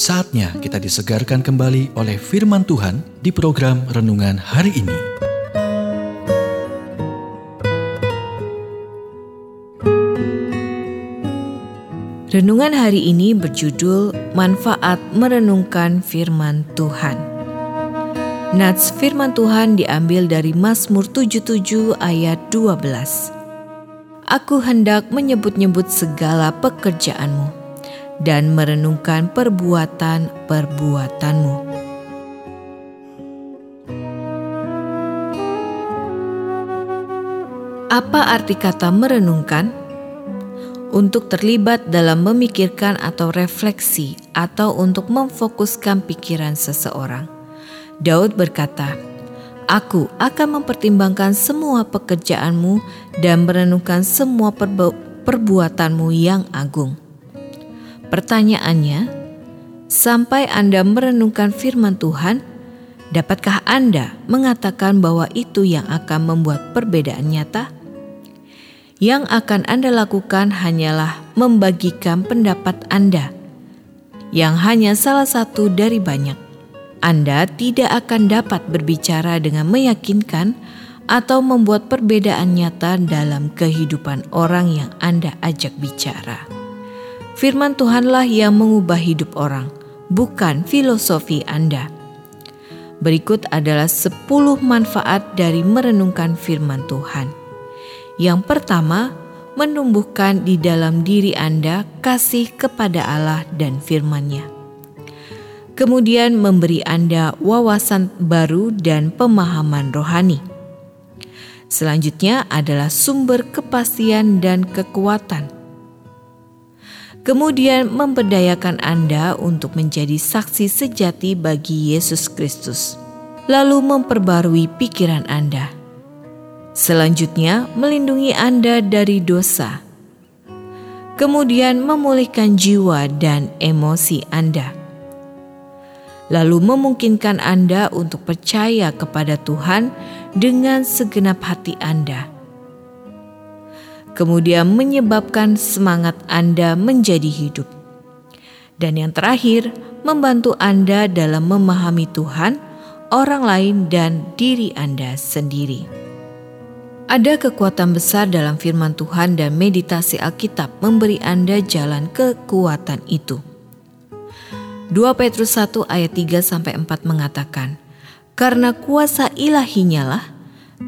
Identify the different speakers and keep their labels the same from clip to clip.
Speaker 1: Saatnya kita disegarkan kembali oleh firman Tuhan di program renungan hari ini.
Speaker 2: Renungan hari ini berjudul Manfaat Merenungkan Firman Tuhan. Nats firman Tuhan diambil dari Mazmur 77 ayat 12. Aku hendak menyebut-nyebut segala pekerjaanmu dan merenungkan perbuatan-perbuatanmu. Apa arti kata merenungkan? Untuk terlibat dalam memikirkan atau refleksi, atau untuk memfokuskan pikiran seseorang. Daud berkata, "Aku akan mempertimbangkan semua pekerjaanmu dan merenungkan semua perbuatanmu yang agung." Pertanyaannya, sampai Anda merenungkan firman Tuhan, dapatkah Anda mengatakan bahwa itu yang akan membuat perbedaan nyata? Yang akan Anda lakukan hanyalah membagikan pendapat Anda, yang hanya salah satu dari banyak. Anda tidak akan dapat berbicara dengan meyakinkan atau membuat perbedaan nyata dalam kehidupan orang yang Anda ajak bicara. Firman Tuhanlah yang mengubah hidup orang, bukan filosofi Anda. Berikut adalah 10 manfaat dari merenungkan firman Tuhan. Yang pertama, menumbuhkan di dalam diri Anda kasih kepada Allah dan firman-Nya. Kemudian memberi Anda wawasan baru dan pemahaman rohani. Selanjutnya adalah sumber kepastian dan kekuatan kemudian memberdayakan Anda untuk menjadi saksi sejati bagi Yesus Kristus, lalu memperbarui pikiran Anda. Selanjutnya, melindungi Anda dari dosa, kemudian memulihkan jiwa dan emosi Anda, lalu memungkinkan Anda untuk percaya kepada Tuhan dengan segenap hati Anda kemudian menyebabkan semangat Anda menjadi hidup. Dan yang terakhir, membantu Anda dalam memahami Tuhan, orang lain, dan diri Anda sendiri. Ada kekuatan besar dalam firman Tuhan dan meditasi Alkitab memberi Anda jalan kekuatan itu. 2 Petrus 1 ayat 3 sampai 4 mengatakan, "Karena kuasa ilahinya lah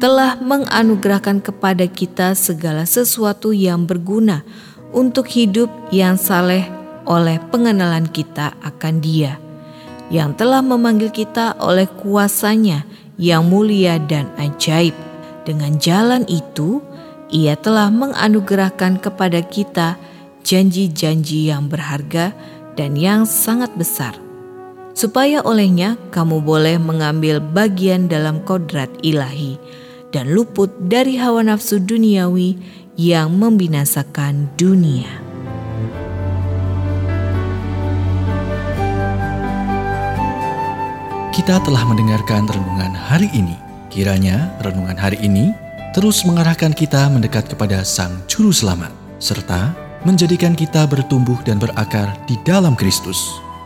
Speaker 2: telah menganugerahkan kepada kita segala sesuatu yang berguna untuk hidup yang saleh oleh pengenalan kita akan Dia, yang telah memanggil kita oleh kuasanya yang mulia dan ajaib. Dengan jalan itu, Ia telah menganugerahkan kepada kita janji-janji yang berharga dan yang sangat besar, supaya olehnya kamu boleh mengambil bagian dalam kodrat ilahi dan luput dari hawa nafsu duniawi yang membinasakan dunia.
Speaker 1: Kita telah mendengarkan renungan hari ini. Kiranya renungan hari ini terus mengarahkan kita mendekat kepada Sang Juru Selamat, serta menjadikan kita bertumbuh dan berakar di dalam Kristus.